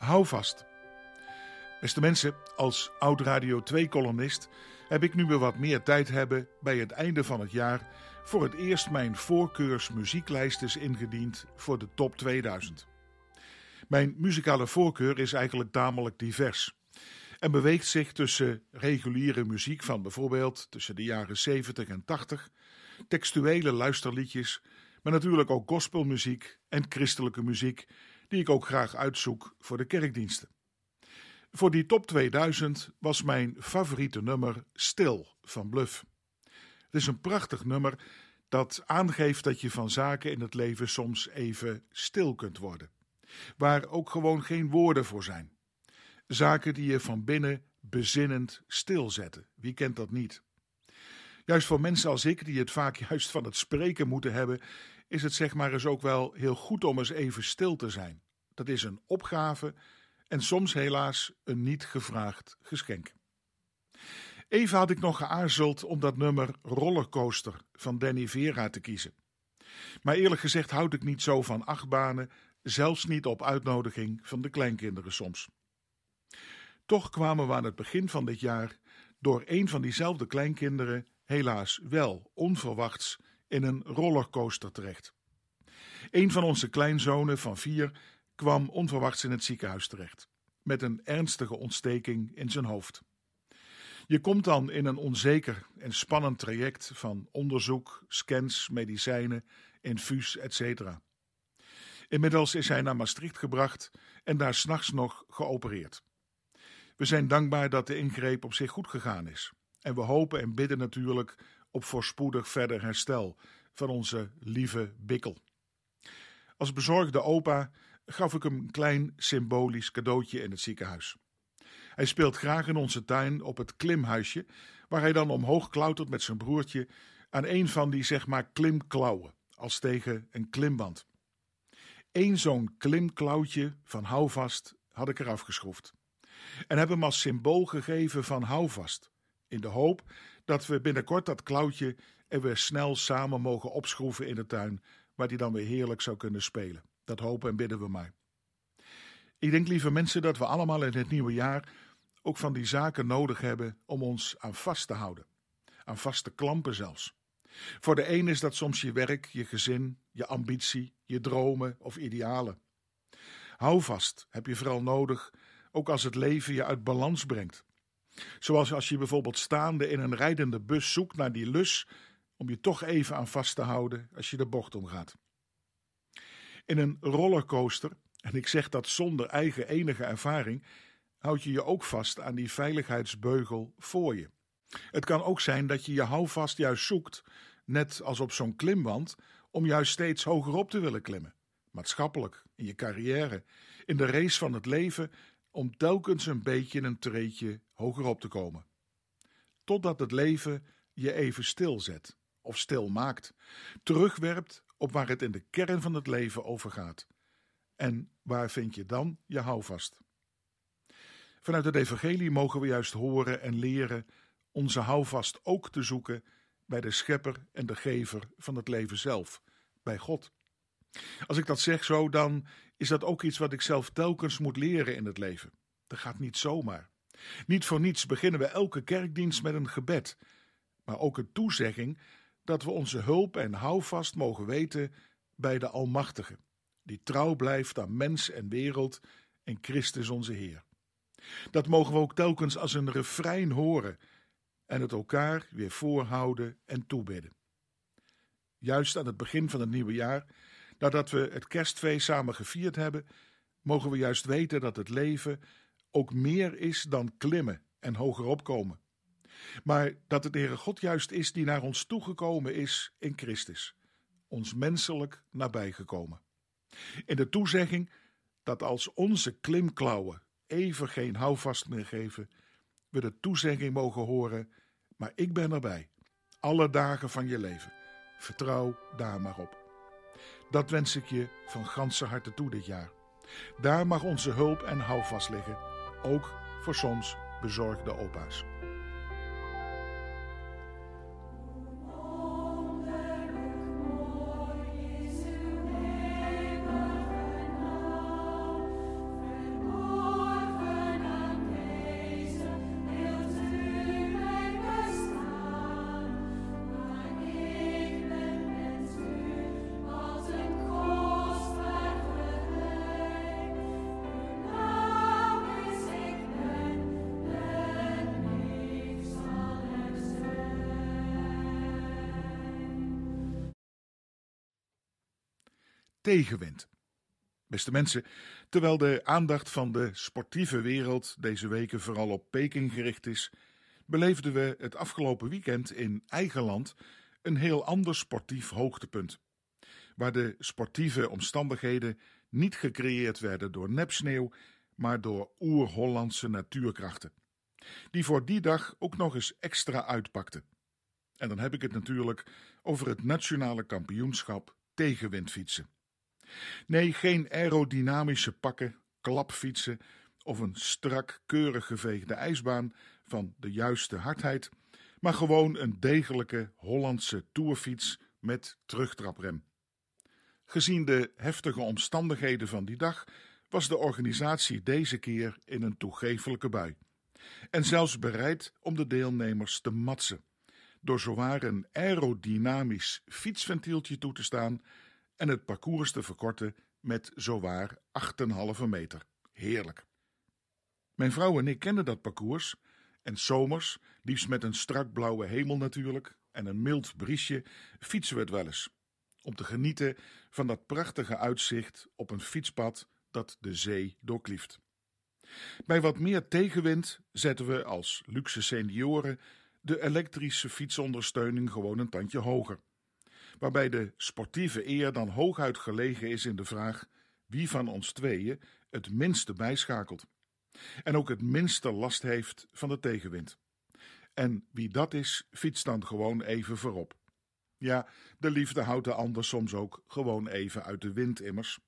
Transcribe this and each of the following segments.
Hou vast. Beste mensen, als oud Radio 2-columnist heb ik nu weer wat meer tijd hebben bij het einde van het jaar voor het eerst mijn voorkeursmuzieklijst is ingediend voor de top 2000. Mijn muzikale voorkeur is eigenlijk tamelijk divers en beweegt zich tussen reguliere muziek van bijvoorbeeld tussen de jaren 70 en 80, textuele luisterliedjes, maar natuurlijk ook gospelmuziek en christelijke muziek, die ik ook graag uitzoek voor de kerkdiensten. Voor die top 2000 was mijn favoriete nummer Stil van Bluff. Het is een prachtig nummer dat aangeeft dat je van zaken in het leven soms even stil kunt worden, waar ook gewoon geen woorden voor zijn. Zaken die je van binnen bezinnend stilzetten. Wie kent dat niet? Juist voor mensen als ik, die het vaak juist van het spreken moeten hebben, is het zeg maar eens ook wel heel goed om eens even stil te zijn. Dat is een opgave en soms helaas een niet gevraagd geschenk. Even had ik nog geaarzeld om dat nummer Rollercoaster van Danny Vera te kiezen. Maar eerlijk gezegd houd ik niet zo van achtbanen, zelfs niet op uitnodiging van de kleinkinderen soms. Toch kwamen we aan het begin van dit jaar door een van diezelfde kleinkinderen helaas wel onverwachts in een rollercoaster terecht. Een van onze kleinzonen van vier kwam onverwachts in het ziekenhuis terecht, met een ernstige ontsteking in zijn hoofd. Je komt dan in een onzeker en spannend traject van onderzoek, scans, medicijnen, infuus, etc. Inmiddels is hij naar Maastricht gebracht en daar s'nachts nog geopereerd. We zijn dankbaar dat de ingreep op zich goed gegaan is. En we hopen en bidden natuurlijk op voorspoedig verder herstel van onze lieve Bikkel. Als bezorgde opa gaf ik hem een klein symbolisch cadeautje in het ziekenhuis. Hij speelt graag in onze tuin op het klimhuisje, waar hij dan omhoog klautert met zijn broertje aan een van die zeg maar klimklauwen, als tegen een klimband. Eén zo'n klimklauwtje van houvast had ik eraf geschroefd en heb hem als symbool gegeven van houvast, in de hoop dat we binnenkort dat klauwtje er weer snel samen mogen opschroeven in de tuin, waar die dan weer heerlijk zou kunnen spelen. Dat hopen en bidden we maar. Ik denk, lieve mensen, dat we allemaal in het nieuwe jaar ook van die zaken nodig hebben om ons aan vast te houden. Aan vaste klampen zelfs. Voor de een is dat soms je werk, je gezin, je ambitie, je dromen of idealen. Hou vast heb je vooral nodig, ook als het leven je uit balans brengt. Zoals als je bijvoorbeeld staande in een rijdende bus zoekt naar die lus om je toch even aan vast te houden als je de bocht omgaat. In een rollercoaster, en ik zeg dat zonder eigen enige ervaring, houd je je ook vast aan die veiligheidsbeugel voor je. Het kan ook zijn dat je je houvast juist zoekt, net als op zo'n klimwand, om juist steeds hoger op te willen klimmen. Maatschappelijk, in je carrière, in de race van het leven, om telkens een beetje een treetje hoger op te komen. Totdat het leven je even stilzet, of stil maakt, terugwerpt op waar het in de kern van het leven over gaat. En waar vind je dan je houvast? Vanuit het Evangelie mogen we juist horen en leren onze houvast ook te zoeken bij de Schepper en de Gever van het leven zelf, bij God. Als ik dat zeg zo, dan is dat ook iets wat ik zelf telkens moet leren in het leven. Dat gaat niet zomaar. Niet voor niets beginnen we elke kerkdienst met een gebed, maar ook een toezegging dat we onze hulp en houvast mogen weten bij de Almachtige, die trouw blijft aan mens en wereld en Christus onze Heer. Dat mogen we ook telkens als een refrein horen en het elkaar weer voorhouden en toebidden. Juist aan het begin van het nieuwe jaar, nadat we het kerstfeest samen gevierd hebben, mogen we juist weten dat het leven ook meer is dan klimmen en hoger opkomen. Maar dat het Heere God juist is die naar ons toegekomen is in Christus, ons menselijk nabijgekomen. In de toezegging dat als onze klimklauwen even geen houvast meer geven, we de toezegging mogen horen, maar ik ben erbij, alle dagen van je leven. Vertrouw daar maar op. Dat wens ik je van ganse harte toe dit jaar. Daar mag onze hulp en houvast liggen, ook voor soms bezorgde opa's. Tegenwind. Beste mensen, terwijl de aandacht van de sportieve wereld deze weken vooral op Peking gericht is, beleefden we het afgelopen weekend in eigen land een heel ander sportief hoogtepunt. Waar de sportieve omstandigheden niet gecreëerd werden door nepsneeuw, maar door oer-Hollandse natuurkrachten. Die voor die dag ook nog eens extra uitpakten. En dan heb ik het natuurlijk over het nationale kampioenschap tegenwindfietsen. Nee, geen aerodynamische pakken, klapfietsen of een strak, keurig geveegde ijsbaan van de juiste hardheid, maar gewoon een degelijke Hollandse toerfiets met terugtraprem. Gezien de heftige omstandigheden van die dag was de organisatie deze keer in een toegefelijke bui. En zelfs bereid om de deelnemers te matsen, door zowaar een aerodynamisch fietsventieltje toe te staan en het parcours te verkorten met zowaar 8,5 meter. Heerlijk. Mijn vrouw en ik kennen dat parcours en zomers, liefst met een strak blauwe hemel natuurlijk en een mild briesje, fietsen we het wel eens. Om te genieten van dat prachtige uitzicht op een fietspad dat de zee doorklieft. Bij wat meer tegenwind zetten we als luxe senioren de elektrische fietsondersteuning gewoon een tandje hoger. Waarbij de sportieve eer dan hooguit gelegen is in de vraag wie van ons tweeën het minste bijschakelt. En ook het minste last heeft van de tegenwind. En wie dat is, fietst dan gewoon even voorop. Ja, de liefde houdt de ander soms ook gewoon even uit de wind immers.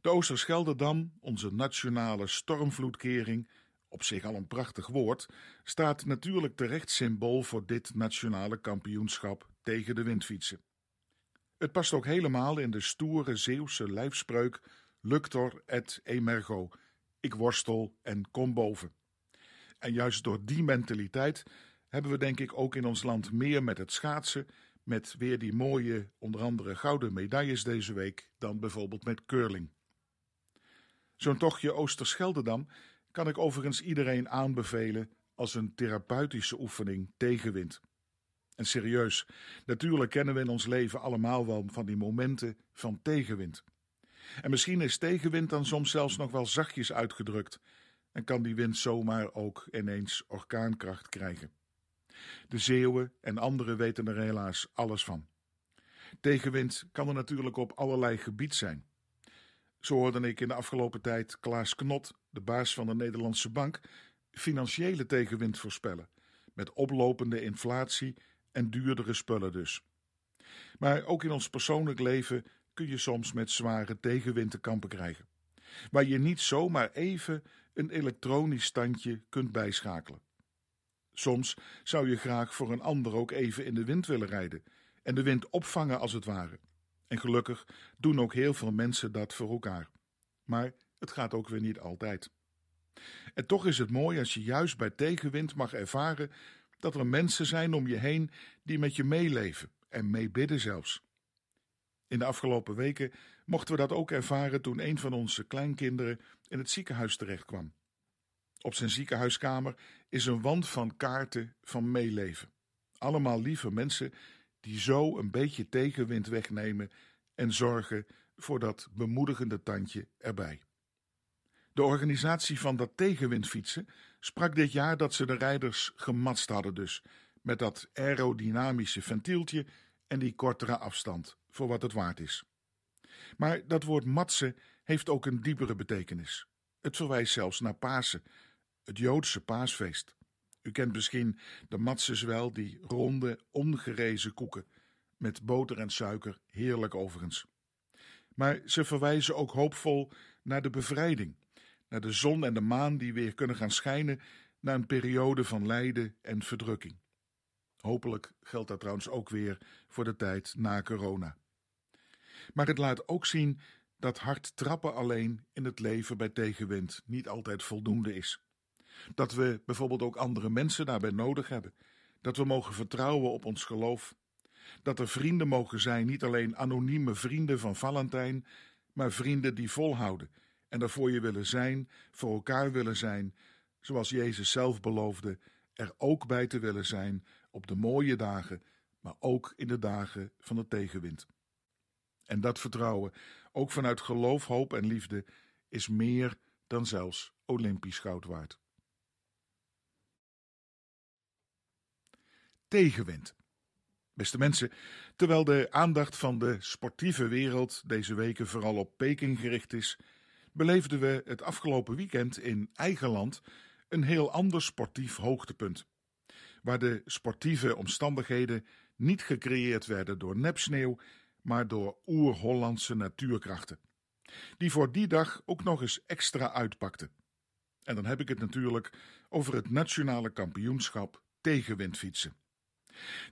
De Oosterschelderdam, onze nationale stormvloedkering, op zich al een prachtig woord, staat natuurlijk terecht symbool voor dit nationale kampioenschap tegen de windfietsen. Het past ook helemaal in de stoere Zeeuwse lijfspreuk Luctor et emergo, ik worstel en kom boven. En juist door die mentaliteit hebben we denk ik ook in ons land meer met het schaatsen, met weer die mooie, onder andere gouden medailles deze week, dan bijvoorbeeld met curling. Zo'n tochtje Oosterscheldedam kan ik overigens iedereen aanbevelen als een therapeutische oefening tegenwind. En serieus, natuurlijk kennen we in ons leven allemaal wel van die momenten van tegenwind. En misschien is tegenwind dan soms zelfs nog wel zachtjes uitgedrukt en kan die wind zomaar ook ineens orkaankracht krijgen. De Zeeuwen en anderen weten er helaas alles van. Tegenwind kan er natuurlijk op allerlei gebied zijn. Zo hoorde ik in de afgelopen tijd Klaas Knot, de baas van de Nederlandse Bank, financiële tegenwind voorspellen, met oplopende inflatie en duurdere spullen dus. Maar ook in ons persoonlijk leven kun je soms met zware tegenwind te kampen krijgen, waar je niet zomaar even een elektronisch standje kunt bijschakelen. Soms zou je graag voor een ander ook even in de wind willen rijden en de wind opvangen als het ware. En gelukkig doen ook heel veel mensen dat voor elkaar. Maar het gaat ook weer niet altijd. En toch is het mooi als je juist bij tegenwind mag ervaren dat er mensen zijn om je heen die met je meeleven en meebidden zelfs. In de afgelopen weken mochten we dat ook ervaren toen een van onze kleinkinderen in het ziekenhuis terechtkwam. Op zijn ziekenhuiskamer is een wand van kaarten van meeleven. Allemaal lieve mensen die zo een beetje tegenwind wegnemen en zorgen voor dat bemoedigende tandje erbij. De organisatie van dat tegenwindfietsen sprak dit jaar dat ze de rijders gematst hadden dus, met dat aerodynamische ventieltje en die kortere afstand, voor wat het waard is. Maar dat woord matsen heeft ook een diepere betekenis. Het verwijst zelfs naar Pasen, het Joodse paasfeest. U kent misschien de matzes wel, die ronde, ongerezen koeken, met boter en suiker, heerlijk overigens. Maar ze verwijzen ook hoopvol naar de bevrijding, naar de zon en de maan die weer kunnen gaan schijnen na een periode van lijden en verdrukking. Hopelijk geldt dat trouwens ook weer voor de tijd na corona. Maar het laat ook zien dat hard trappen alleen in het leven bij tegenwind niet altijd voldoende is. Dat we bijvoorbeeld ook andere mensen daarbij nodig hebben. Dat we mogen vertrouwen op ons geloof. Dat er vrienden mogen zijn, niet alleen anonieme vrienden van Valentijn, maar vrienden die volhouden en er voor je willen zijn, voor elkaar willen zijn, zoals Jezus zelf beloofde, er ook bij te willen zijn op de mooie dagen, maar ook in de dagen van de tegenwind. En dat vertrouwen, ook vanuit geloof, hoop en liefde, is meer dan zelfs Olympisch goud waard. Tegenwind. Beste mensen, terwijl de aandacht van de sportieve wereld deze weken vooral op Peking gericht is, beleefden we het afgelopen weekend in eigen land een heel ander sportief hoogtepunt. Waar de sportieve omstandigheden niet gecreëerd werden door nepsneeuw, maar door oer-Hollandse natuurkrachten. Die voor die dag ook nog eens extra uitpakten. En dan heb ik het natuurlijk over het nationale kampioenschap tegenwindfietsen.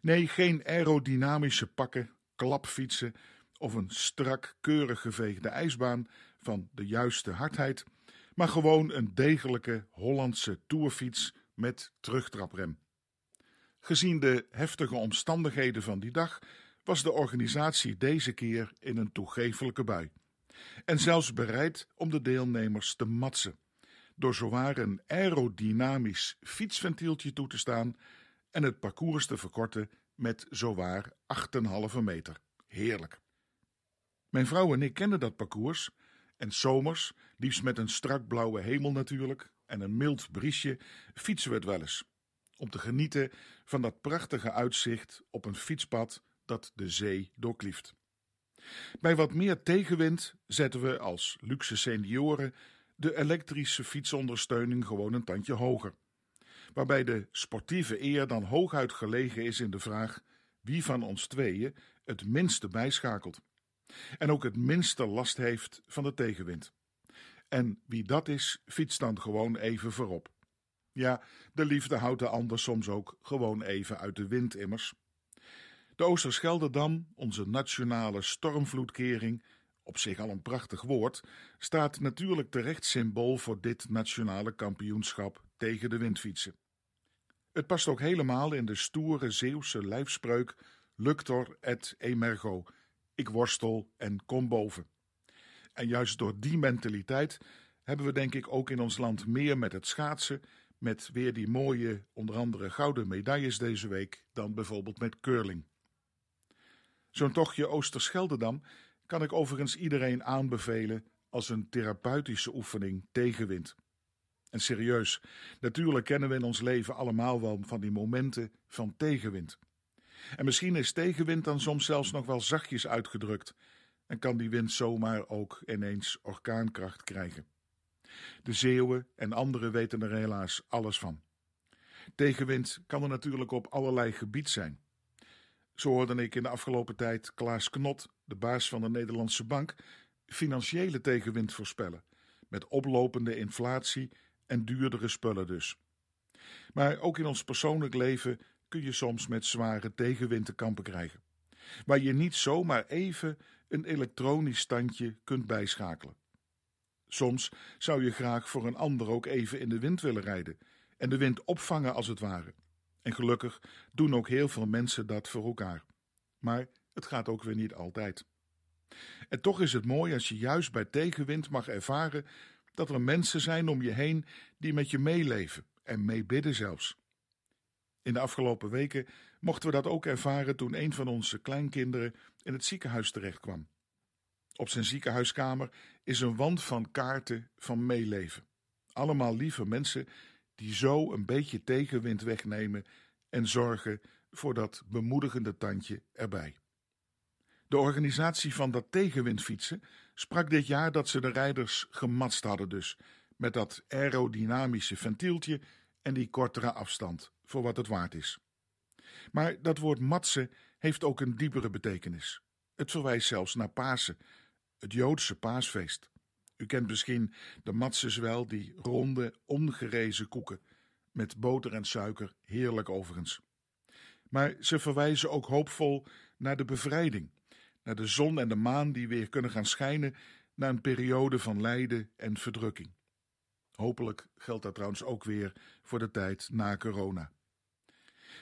Nee, geen aerodynamische pakken, klapfietsen of een strak, keurig geveegde ijsbaan van de juiste hardheid, maar gewoon een degelijke Hollandse toerfiets met terugtraprem. Gezien de heftige omstandigheden van die dag was de organisatie deze keer in een toegefelijke bui. En zelfs bereid om de deelnemers te matsen, door zowaar een aerodynamisch fietsventieltje toe te staan en het parcours te verkorten met zowaar 8,5 meter. Heerlijk. Mijn vrouw en ik kenden dat parcours en zomers, liefst met een strak blauwe hemel natuurlijk en een mild briesje, fietsen we het wel eens. Om te genieten van dat prachtige uitzicht op een fietspad dat de zee doorklieft. Bij wat meer tegenwind zetten we als luxe senioren de elektrische fietsondersteuning gewoon een tandje hoger. Waarbij de sportieve eer dan hooguit gelegen is in de vraag wie van ons tweeën het minste bijschakelt. En ook het minste last heeft van de tegenwind. En wie dat is, fietst dan gewoon even voorop. Ja, de liefde houdt de ander soms ook gewoon even uit de wind immers. De Oosterschelderdam, onze nationale stormvloedkering, op zich al een prachtig woord, staat natuurlijk terecht symbool voor dit nationale kampioenschap tegen de windfietsen. Het past ook helemaal in de stoere Zeeuwse lijfspreuk Luctor et emergo, ik worstel en kom boven. En juist door die mentaliteit hebben we denk ik ook in ons land meer met het schaatsen, met weer die mooie, onder andere gouden medailles deze week, dan bijvoorbeeld met curling. Zo'n tochtje Oosterscheldedam kan ik overigens iedereen aanbevelen als een therapeutische oefening tegenwind. En serieus, natuurlijk kennen we in ons leven allemaal wel van die momenten van tegenwind. En misschien is tegenwind dan soms zelfs nog wel zachtjes uitgedrukt en kan die wind zomaar ook ineens orkaankracht krijgen. De Zeeuwen en anderen weten er helaas alles van. Tegenwind kan er natuurlijk op allerlei gebied zijn. Zo hoorde ik in de afgelopen tijd Klaas Knot, de baas van de Nederlandse Bank, financiële tegenwind voorspellen, met oplopende inflatie en duurdere spullen dus. Maar ook in ons persoonlijk leven kun je soms met zware tegenwind te kampen krijgen, waar je niet zomaar even een elektronisch standje kunt bijschakelen. Soms zou je graag voor een ander ook even in de wind willen rijden en de wind opvangen als het ware. En gelukkig doen ook heel veel mensen dat voor elkaar. Maar het gaat ook weer niet altijd. En toch is het mooi als je juist bij tegenwind mag ervaren dat er mensen zijn om je heen die met je meeleven en meebidden zelfs. In de afgelopen weken mochten we dat ook ervaren toen een van onze kleinkinderen in het ziekenhuis terechtkwam. Op zijn ziekenhuiskamer is een wand van kaarten van meeleven. Allemaal lieve mensen die zo een beetje tegenwind wegnemen en zorgen voor dat bemoedigende tandje erbij. De organisatie van dat tegenwindfietsen sprak dit jaar dat ze de rijders gematst hadden dus, met dat aerodynamische ventieltje en die kortere afstand, voor wat het waard is. Maar dat woord matsen heeft ook een diepere betekenis. Het verwijst zelfs naar Pasen, het Joodse paasfeest. U kent misschien de matzes wel, die ronde, ongerezen koeken, met boter en suiker, heerlijk overigens. Maar ze verwijzen ook hoopvol naar de bevrijding, naar de zon en de maan die weer kunnen gaan schijnen na een periode van lijden en verdrukking. Hopelijk geldt dat trouwens ook weer voor de tijd na corona.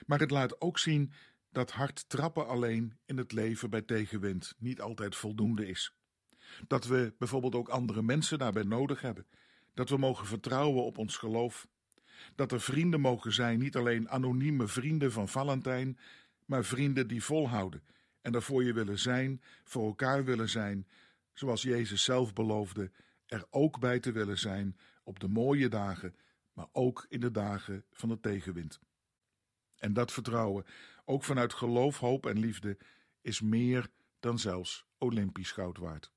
Maar het laat ook zien dat hard trappen alleen in het leven bij tegenwind niet altijd voldoende is. Dat we bijvoorbeeld ook andere mensen daarbij nodig hebben. Dat we mogen vertrouwen op ons geloof. Dat er vrienden mogen zijn, niet alleen anonieme vrienden van Valentijn, maar vrienden die volhouden en er voor je willen zijn, voor elkaar willen zijn, zoals Jezus zelf beloofde, er ook bij te willen zijn op de mooie dagen, maar ook in de dagen van de tegenwind. En dat vertrouwen, ook vanuit geloof, hoop en liefde, is meer dan zelfs Olympisch goud waard.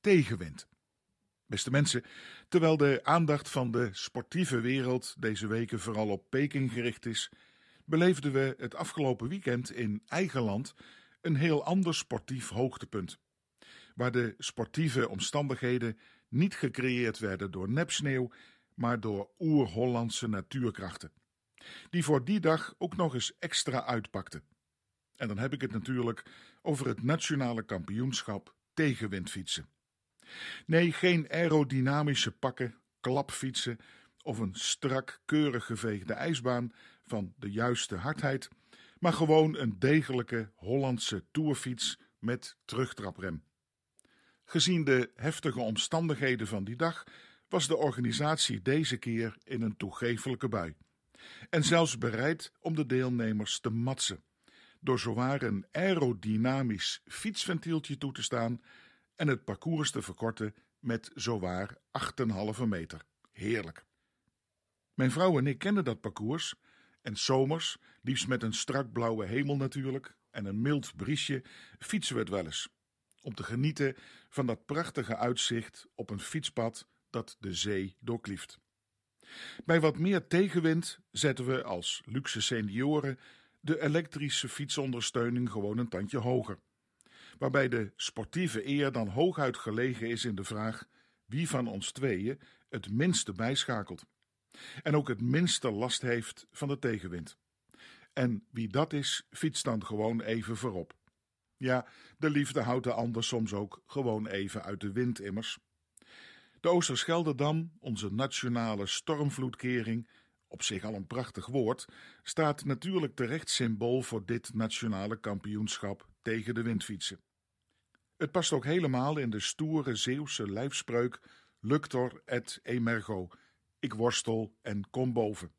Tegenwind. Beste mensen, terwijl de aandacht van de sportieve wereld deze weken vooral op Peking gericht is, beleefden we het afgelopen weekend in eigen land een heel ander sportief hoogtepunt. Waar de sportieve omstandigheden niet gecreëerd werden door nepsneeuw, maar door oer-Hollandse natuurkrachten. Die voor die dag ook nog eens extra uitpakten. En dan heb ik het natuurlijk over het nationale kampioenschap tegenwindfietsen. Nee, geen aerodynamische pakken, klapfietsen of een strak, keurig geveegde ijsbaan van de juiste hardheid, maar gewoon een degelijke Hollandse toerfiets met terugtraprem. Gezien de heftige omstandigheden van die dag was de organisatie deze keer in een toegefelijke bui. En zelfs bereid om de deelnemers te matsen, door zowaar een aerodynamisch fietsventieltje toe te staan en het parcours te verkorten met zowaar 8,5 meter. Heerlijk. Mijn vrouw en ik kenden dat parcours en zomers, liefst met een strak blauwe hemel natuurlijk en een mild briesje, fietsen we het wel eens. Om te genieten van dat prachtige uitzicht op een fietspad dat de zee doorklieft. Bij wat meer tegenwind zetten we als luxe senioren de elektrische fietsondersteuning gewoon een tandje hoger waarbij de sportieve eer dan hooguit gelegen is in de vraag wie van ons tweeën het minste bijschakelt en ook het minste last heeft van de tegenwind. En wie dat is, fietst dan gewoon even voorop. Ja, de liefde houdt de ander soms ook gewoon even uit de wind immers. De Oosterschelderdam, onze nationale stormvloedkering, op zich al een prachtig woord, staat natuurlijk terecht symbool voor dit nationale kampioenschap tegen de windfietsen. Het past ook helemaal in de stoere Zeeuwse lijfspreuk Luctor et emergo, ik worstel en kom boven.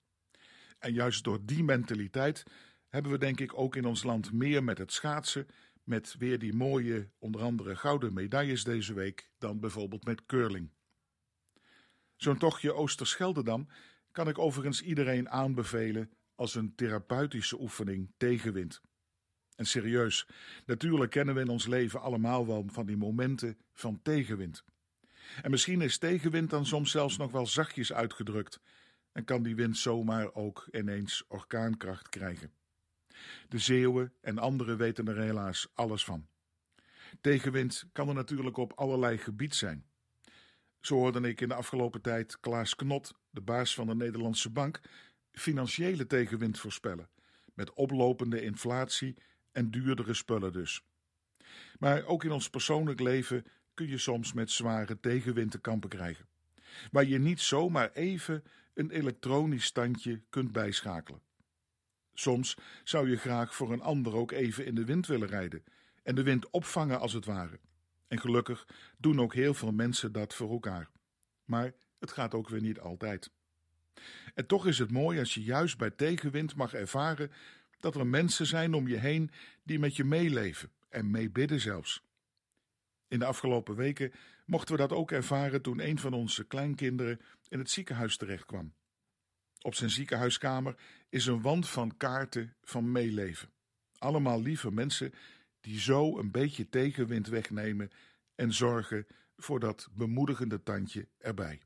En juist door die mentaliteit hebben we denk ik ook in ons land meer met het schaatsen, met weer die mooie, onder andere gouden medailles deze week, dan bijvoorbeeld met curling. Zo'n tochtje Oosterscheldedam kan ik overigens iedereen aanbevelen als een therapeutische oefening tegen wind. En serieus, natuurlijk kennen we in ons leven allemaal wel van die momenten van tegenwind. En misschien is tegenwind dan soms zelfs nog wel zachtjes uitgedrukt en kan die wind zomaar ook ineens orkaankracht krijgen. De Zeeuwen en anderen weten er helaas alles van. Tegenwind kan er natuurlijk op allerlei gebied zijn. Zo hoorde ik in de afgelopen tijd Klaas Knot, de baas van de Nederlandse Bank, financiële tegenwind voorspellen, met oplopende inflatie en duurdere spullen dus. Maar ook in ons persoonlijk leven kun je soms met zware tegenwind te kampen krijgen, waar je niet zomaar even een elektronisch standje kunt bijschakelen. Soms zou je graag voor een ander ook even in de wind willen rijden en de wind opvangen als het ware. En gelukkig doen ook heel veel mensen dat voor elkaar. Maar het gaat ook weer niet altijd. En toch is het mooi als je juist bij tegenwind mag ervaren dat er mensen zijn om je heen die met je meeleven en meebidden zelfs. In de afgelopen weken mochten we dat ook ervaren toen een van onze kleinkinderen in het ziekenhuis terechtkwam. Op zijn ziekenhuiskamer is een wand van kaarten van meeleven. Allemaal lieve mensen die zo een beetje tegenwind wegnemen en zorgen voor dat bemoedigende tandje erbij.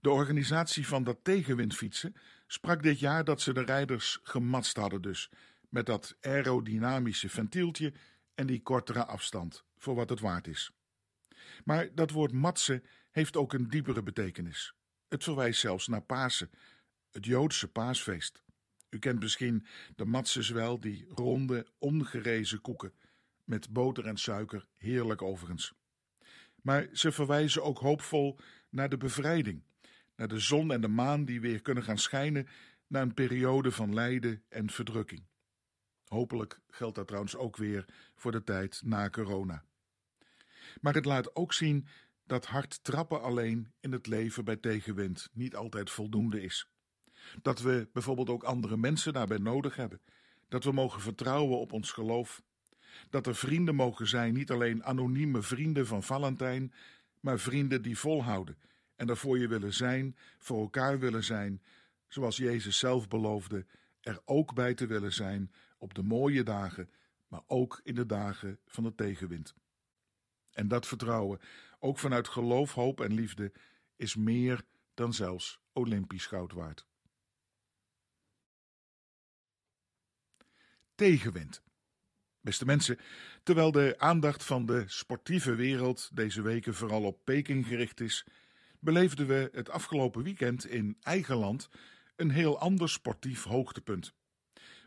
De organisatie van dat tegenwindfietsen sprak dit jaar dat ze de rijders gematst hadden dus, met dat aerodynamische ventieltje en die kortere afstand, voor wat het waard is. Maar dat woord matsen heeft ook een diepere betekenis. Het verwijst zelfs naar Pasen, het Joodse paasfeest. U kent misschien de matzes wel, die ronde, ongerezen koeken, met boter en suiker, heerlijk overigens. Maar ze verwijzen ook hoopvol naar de bevrijding, naar de zon en de maan die weer kunnen gaan schijnen na een periode van lijden en verdrukking. Hopelijk geldt dat trouwens ook weer voor de tijd na corona. Maar het laat ook zien dat hard trappen alleen in het leven bij tegenwind niet altijd voldoende is. Dat we bijvoorbeeld ook andere mensen daarbij nodig hebben, dat we mogen vertrouwen op ons geloof Dat er vrienden mogen zijn, niet alleen anonieme vrienden van Valentijn, maar vrienden die volhouden en er voor je willen zijn, voor elkaar willen zijn, zoals Jezus zelf beloofde, er ook bij te willen zijn op de mooie dagen, maar ook in de dagen van de tegenwind. En dat vertrouwen, ook vanuit geloof, hoop en liefde, is meer dan zelfs Olympisch goud waard. Tegenwind. Beste mensen, terwijl de aandacht van de sportieve wereld deze weken vooral op Peking gericht is, beleefden we het afgelopen weekend in eigen land een heel ander sportief hoogtepunt.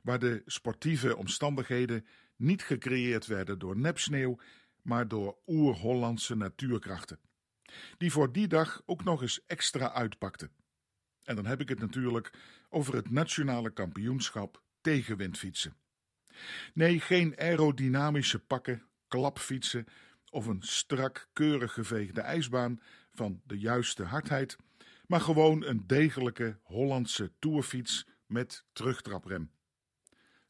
Waar de sportieve omstandigheden niet gecreëerd werden door nepsneeuw, maar door oer-Hollandse natuurkrachten. Die voor die dag ook nog eens extra uitpakten. En dan heb ik het natuurlijk over het nationale kampioenschap tegenwindfietsen. Nee, geen aerodynamische pakken, klapfietsen of een strak, keurig geveegde ijsbaan van de juiste hardheid, maar gewoon een degelijke Hollandse toerfiets met terugtraprem.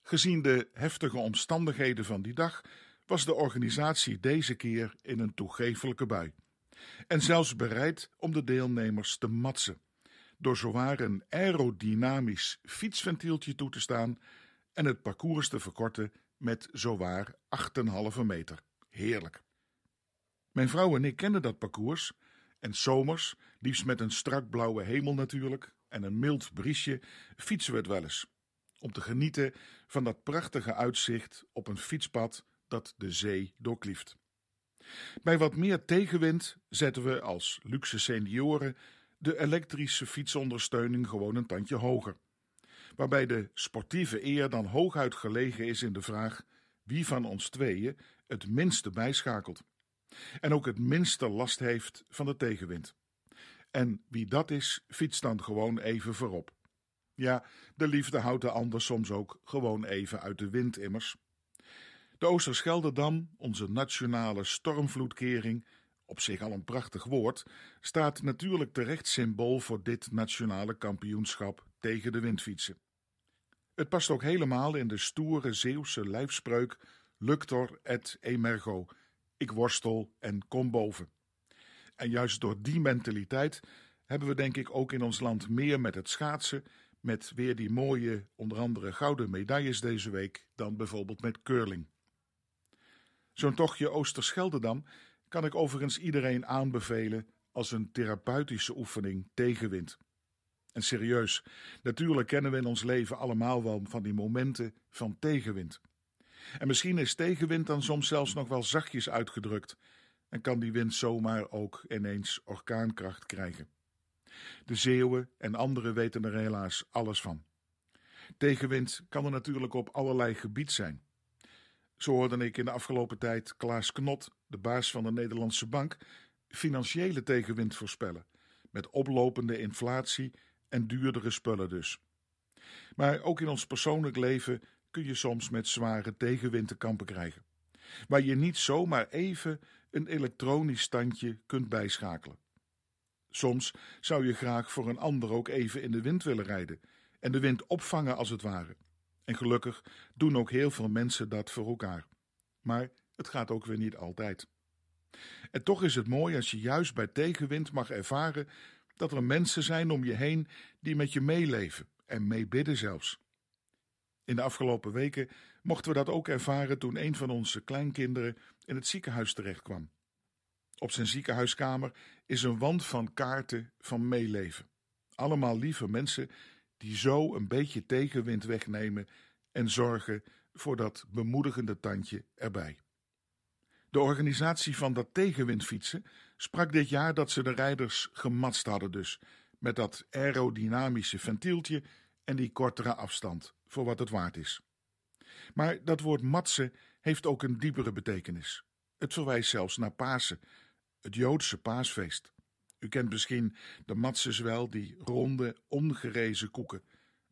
Gezien de heftige omstandigheden van die dag was de organisatie deze keer in een toegefelijke bui. En zelfs bereid om de deelnemers te matsen, door zowaar een aerodynamisch fietsventieltje toe te staan en het parcours te verkorten met zowaar 8,5 meter. Heerlijk. Mijn vrouw en ik kenden dat parcours en zomers, liefst met een strak blauwe hemel natuurlijk en een mild briesje, fietsen we het wel eens. Om te genieten van dat prachtige uitzicht op een fietspad dat de zee doorklieft. Bij wat meer tegenwind zetten we als luxe senioren de elektrische fietsondersteuning gewoon een tandje hoger. Waarbij de sportieve eer dan hooguit gelegen is in de vraag wie van ons tweeën het minste bijschakelt en ook het minste last heeft van de tegenwind. En wie dat is, fietst dan gewoon even voorop. Ja, de liefde houdt de ander soms ook gewoon even uit de wind immers. De Oosterschelderdam, onze nationale stormvloedkering, op zich al een prachtig woord, staat natuurlijk terecht symbool voor dit nationale kampioenschap tegen de windfietsen. Het past ook helemaal in de stoere Zeeuwse lijfspreuk Luctor et emergo, ik worstel en kom boven. En juist door die mentaliteit hebben we denk ik ook in ons land meer met het schaatsen, met weer die mooie, onder andere gouden medailles deze week, dan bijvoorbeeld met curling. Zo'n tochtje Oosterscheldedam kan ik overigens iedereen aanbevelen als een therapeutische oefening tegenwind. En serieus, natuurlijk kennen we in ons leven allemaal wel van die momenten van tegenwind. En misschien is tegenwind dan soms zelfs nog wel zachtjes uitgedrukt en kan die wind zomaar ook ineens orkaankracht krijgen. De Zeeuwen en anderen weten er helaas alles van. Tegenwind kan er natuurlijk op allerlei gebied zijn. Zo hoorde ik in de afgelopen tijd Klaas Knot, de baas van de Nederlandse Bank, financiële tegenwind voorspellen, met oplopende inflatie en duurdere spullen dus. Maar ook in ons persoonlijk leven kun je soms met zware tegenwind te kampen krijgen, waar je niet zomaar even een elektronisch standje kunt bijschakelen. Soms zou je graag voor een ander ook even in de wind willen rijden en de wind opvangen als het ware. En gelukkig doen ook heel veel mensen dat voor elkaar. Maar het gaat ook weer niet altijd. En toch is het mooi als je juist bij tegenwind mag ervaren dat er mensen zijn om je heen die met je meeleven en meebidden zelfs. In de afgelopen weken mochten we dat ook ervaren toen een van onze kleinkinderen in het ziekenhuis terechtkwam. Op zijn ziekenhuiskamer is een wand van kaarten van meeleven. Allemaal lieve mensen die zo een beetje tegenwind wegnemen en zorgen voor dat bemoedigende tandje erbij. De organisatie van dat tegenwindfietsen sprak dit jaar dat ze de rijders gematst hadden dus, met dat aerodynamische ventieltje en die kortere afstand, voor wat het waard is. Maar dat woord matsen heeft ook een diepere betekenis. Het verwijst zelfs naar Pasen, het Joodse paasfeest. U kent misschien de matzes wel, die ronde, ongerezen koeken,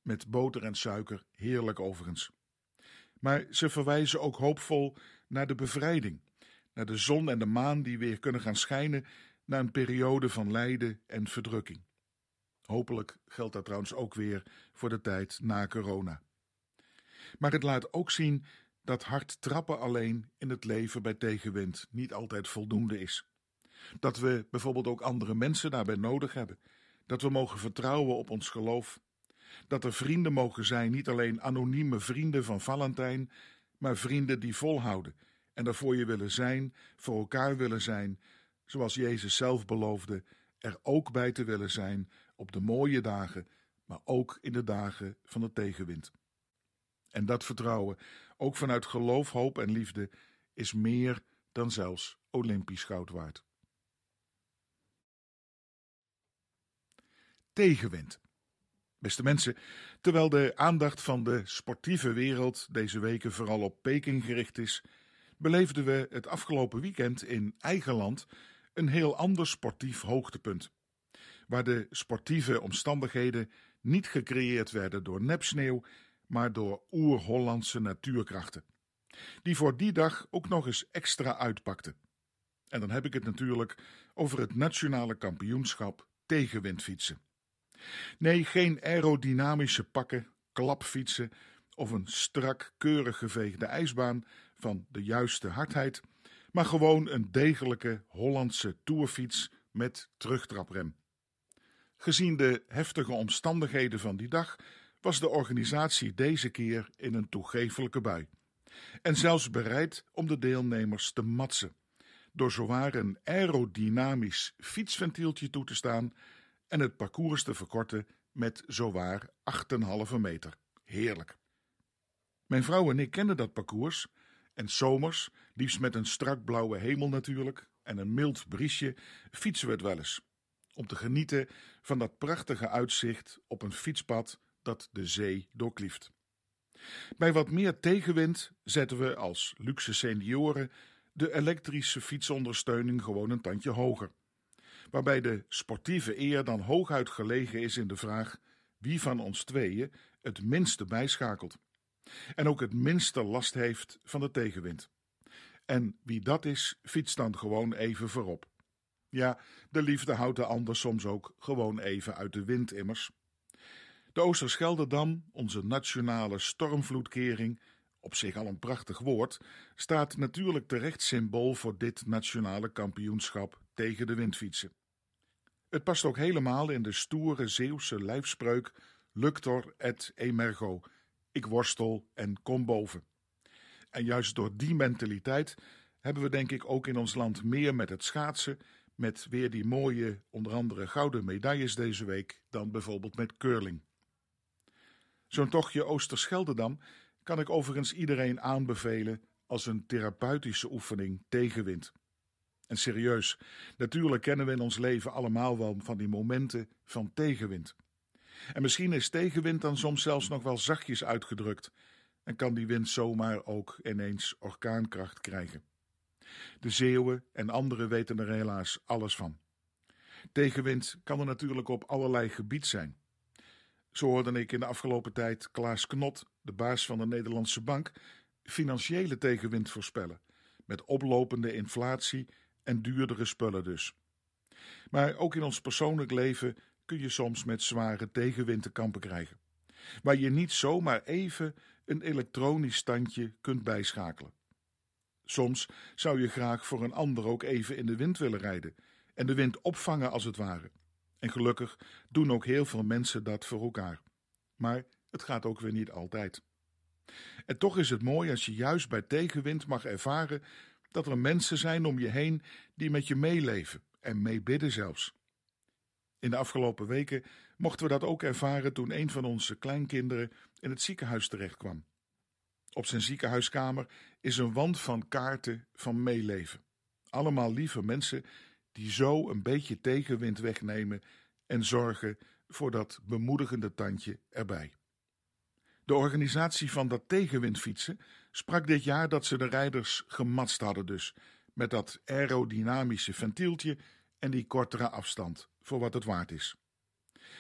met boter en suiker, heerlijk overigens. Maar ze verwijzen ook hoopvol naar de bevrijding, naar de zon en de maan die weer kunnen gaan schijnen na een periode van lijden en verdrukking. Hopelijk geldt dat trouwens ook weer voor de tijd na corona. Maar het laat ook zien dat hard trappen alleen in het leven bij tegenwind niet altijd voldoende is. Dat we bijvoorbeeld ook andere mensen daarbij nodig hebben. Dat we mogen vertrouwen op ons geloof. Dat er vrienden mogen zijn, niet alleen anonieme vrienden van Valentijn, maar vrienden die volhouden en er voor je willen zijn, voor elkaar willen zijn, zoals Jezus zelf beloofde, er ook bij te willen zijn op de mooie dagen, maar ook in de dagen van de tegenwind. En dat vertrouwen, ook vanuit geloof, hoop en liefde, is meer dan zelfs Olympisch goud waard. Tegenwind. Beste mensen, terwijl de aandacht van de sportieve wereld deze weken vooral op Peking gericht is, beleefden we het afgelopen weekend in eigen land een heel ander sportief hoogtepunt. Waar de sportieve omstandigheden niet gecreëerd werden door nepsneeuw, maar door oer-Hollandse natuurkrachten. Die voor die dag ook nog eens extra uitpakten. En dan heb ik het natuurlijk over het nationale kampioenschap tegenwindfietsen. Nee, geen aerodynamische pakken, klapfietsen of een strak, keurig geveegde ijsbaan van de juiste hardheid, maar gewoon een degelijke Hollandse toerfiets met terugtraprem. Gezien de heftige omstandigheden van die dag was de organisatie deze keer in een toegefelijke bui. En zelfs bereid om de deelnemers te matsen, door zowaar een aerodynamisch fietsventieltje toe te staan en het parcours te verkorten met zowaar 8,5 meter. Heerlijk. Mijn vrouw en ik kenden dat parcours en zomers, liefst met een strak blauwe hemel natuurlijk en een mild briesje, fietsen we het wel eens. Om te genieten van dat prachtige uitzicht op een fietspad dat de zee doorklieft. Bij wat meer tegenwind zetten we als luxe senioren de elektrische fietsondersteuning gewoon een tandje hoger. Waarbij de sportieve eer dan hooguit gelegen is in de vraag wie van ons tweeën het minste bijschakelt en ook het minste last heeft van de tegenwind. En wie dat is, fietst dan gewoon even voorop. Ja, de liefde houdt de ander soms ook gewoon even uit de wind immers. De Oosterschelderdam, onze nationale stormvloedkering, op zich al een prachtig woord, staat natuurlijk terecht symbool voor dit nationale kampioenschap tegen de windfietsen. Het past ook helemaal in de stoere Zeeuwse lijfspreuk Luctor et emergo, ik worstel en kom boven. En juist door die mentaliteit hebben we denk ik ook in ons land meer met het schaatsen, met weer die mooie, onder andere gouden medailles deze week, dan bijvoorbeeld met curling. Zo'n tochtje Oosterscheldedam kan ik overigens iedereen aanbevelen als een therapeutische oefening tegenwind. En serieus, natuurlijk kennen we in ons leven allemaal wel van die momenten van tegenwind. En misschien is tegenwind dan soms zelfs nog wel zachtjes uitgedrukt en kan die wind zomaar ook ineens orkaankracht krijgen. De Zeeuwen en anderen weten er helaas alles van. Tegenwind kan er natuurlijk op allerlei gebied zijn. Zo hoorde ik in de afgelopen tijd Klaas Knot, de baas van de Nederlandse Bank, financiële tegenwind voorspellen, met oplopende inflatie en duurdere spullen dus. Maar ook in ons persoonlijk leven kun je soms met zware tegenwind te kampen krijgen, waar je niet zomaar even een elektronisch standje kunt bijschakelen. Soms zou je graag voor een ander ook even in de wind willen rijden en de wind opvangen als het ware. En gelukkig doen ook heel veel mensen dat voor elkaar. Maar het gaat ook weer niet altijd. En toch is het mooi als je juist bij tegenwind mag ervaren dat er mensen zijn om je heen die met je meeleven en meebidden zelfs. In de afgelopen weken mochten we dat ook ervaren toen een van onze kleinkinderen in het ziekenhuis terechtkwam. Op zijn ziekenhuiskamer is een wand van kaarten van meeleven. Allemaal lieve mensen die zo een beetje tegenwind wegnemen en zorgen voor dat bemoedigende tandje erbij. De organisatie van dat tegenwindfietsen sprak dit jaar dat ze de rijders gematst hadden dus, met dat aerodynamische ventieltje en die kortere afstand, voor wat het waard is.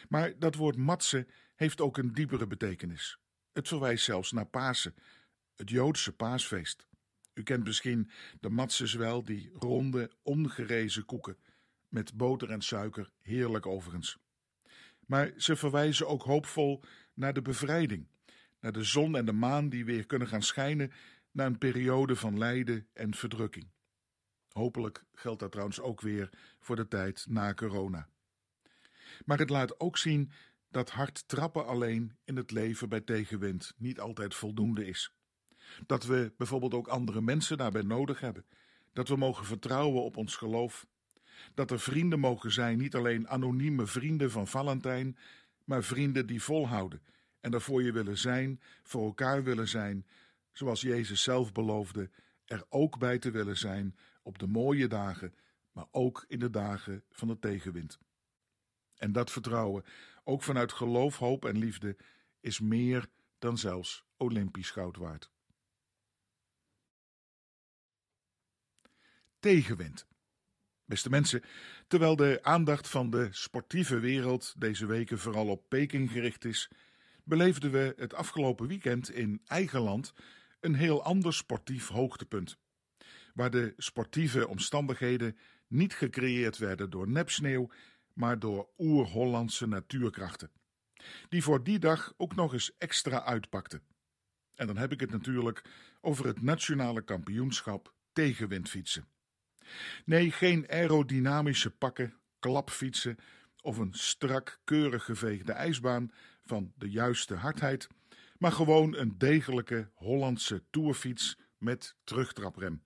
Maar dat woord matsen heeft ook een diepere betekenis. Het verwijst zelfs naar Pasen, het Joodse paasfeest. U kent misschien de matzes wel, die ronde, ongerezen koeken, met boter en suiker, heerlijk overigens. Maar ze verwijzen ook hoopvol naar de bevrijding, naar de zon en de maan die weer kunnen gaan schijnen na een periode van lijden en verdrukking. Hopelijk geldt dat trouwens ook weer voor de tijd na corona. Maar het laat ook zien dat hard trappen alleen in het leven bij tegenwind niet altijd voldoende is. Dat we bijvoorbeeld ook andere mensen daarbij nodig hebben. Dat we mogen vertrouwen op ons geloof. Dat er vrienden mogen zijn, niet alleen anonieme vrienden van Valentijn, maar vrienden die volhouden en er voor je willen zijn, voor elkaar willen zijn, zoals Jezus zelf beloofde, er ook bij te willen zijn op de mooie dagen, maar ook in de dagen van de tegenwind. En dat vertrouwen, ook vanuit geloof, hoop en liefde, is meer dan zelfs Olympisch goud waard. Tegenwind. Beste mensen, terwijl de aandacht van de sportieve wereld deze weken vooral op Peking gericht is, beleefden we het afgelopen weekend in eigen land een heel ander sportief hoogtepunt. Waar de sportieve omstandigheden niet gecreëerd werden door nepsneeuw, maar door oer-Hollandse natuurkrachten. Die voor die dag ook nog eens extra uitpakten. En dan heb ik het natuurlijk over het nationale kampioenschap tegenwindfietsen. Nee, geen aerodynamische pakken, klapfietsen of een strak, keurig geveegde ijsbaan van de juiste hardheid, maar gewoon een degelijke Hollandse toerfiets met terugtraprem.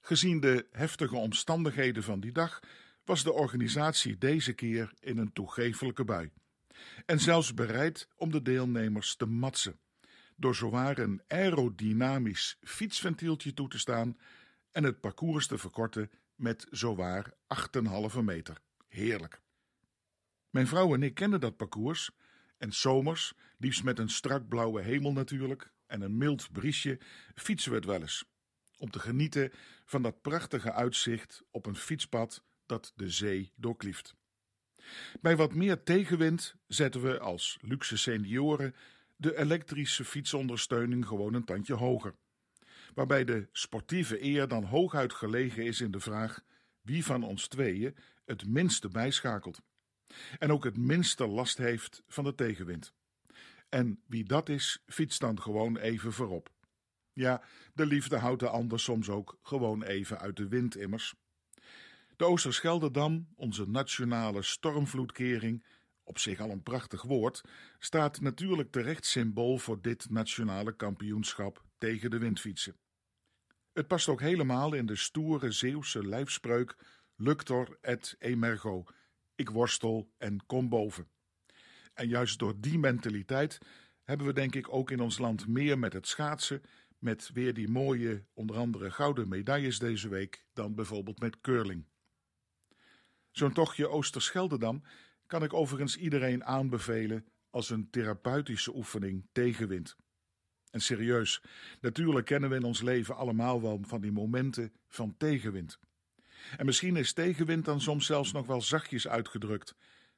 Gezien de heftige omstandigheden van die dag was de organisatie deze keer in een toegefelijke bui. En zelfs bereid om de deelnemers te matsen, door zowaar een aerodynamisch fietsventieltje toe te staan en het parcours te verkorten met zowaar 8,5 meter. Heerlijk. Mijn vrouw en ik kenden dat parcours en zomers, liefst met een strak blauwe hemel natuurlijk en een mild briesje, fietsen we het wel eens. Om te genieten van dat prachtige uitzicht op een fietspad dat de zee doorklieft. Bij wat meer tegenwind zetten we als luxe senioren de elektrische fietsondersteuning gewoon een tandje hoger. Waarbij de sportieve eer dan hooguit gelegen is in de vraag wie van ons tweeën het minste bijschakelt en ook het minste last heeft van de tegenwind. En wie dat is, fietst dan gewoon even voorop. Ja, de liefde houdt de ander soms ook gewoon even uit de wind immers. De Oosterschelderdam, onze nationale stormvloedkering, op zich al een prachtig woord, staat natuurlijk terecht symbool voor dit nationale kampioenschap tegen de windfietsen. Het past ook helemaal in de stoere Zeeuwse lijfspreuk Luctor et emergo, ik worstel en kom boven. En juist door die mentaliteit hebben we denk ik ook in ons land meer met het schaatsen, met weer die mooie, onder andere gouden medailles deze week, dan bijvoorbeeld met curling. Zo'n tochtje Oosterscheldedam kan ik overigens iedereen aanbevelen als een therapeutische oefening tegen wind. En serieus, natuurlijk kennen we in ons leven allemaal wel van die momenten van tegenwind. En misschien is tegenwind dan soms zelfs nog wel zachtjes uitgedrukt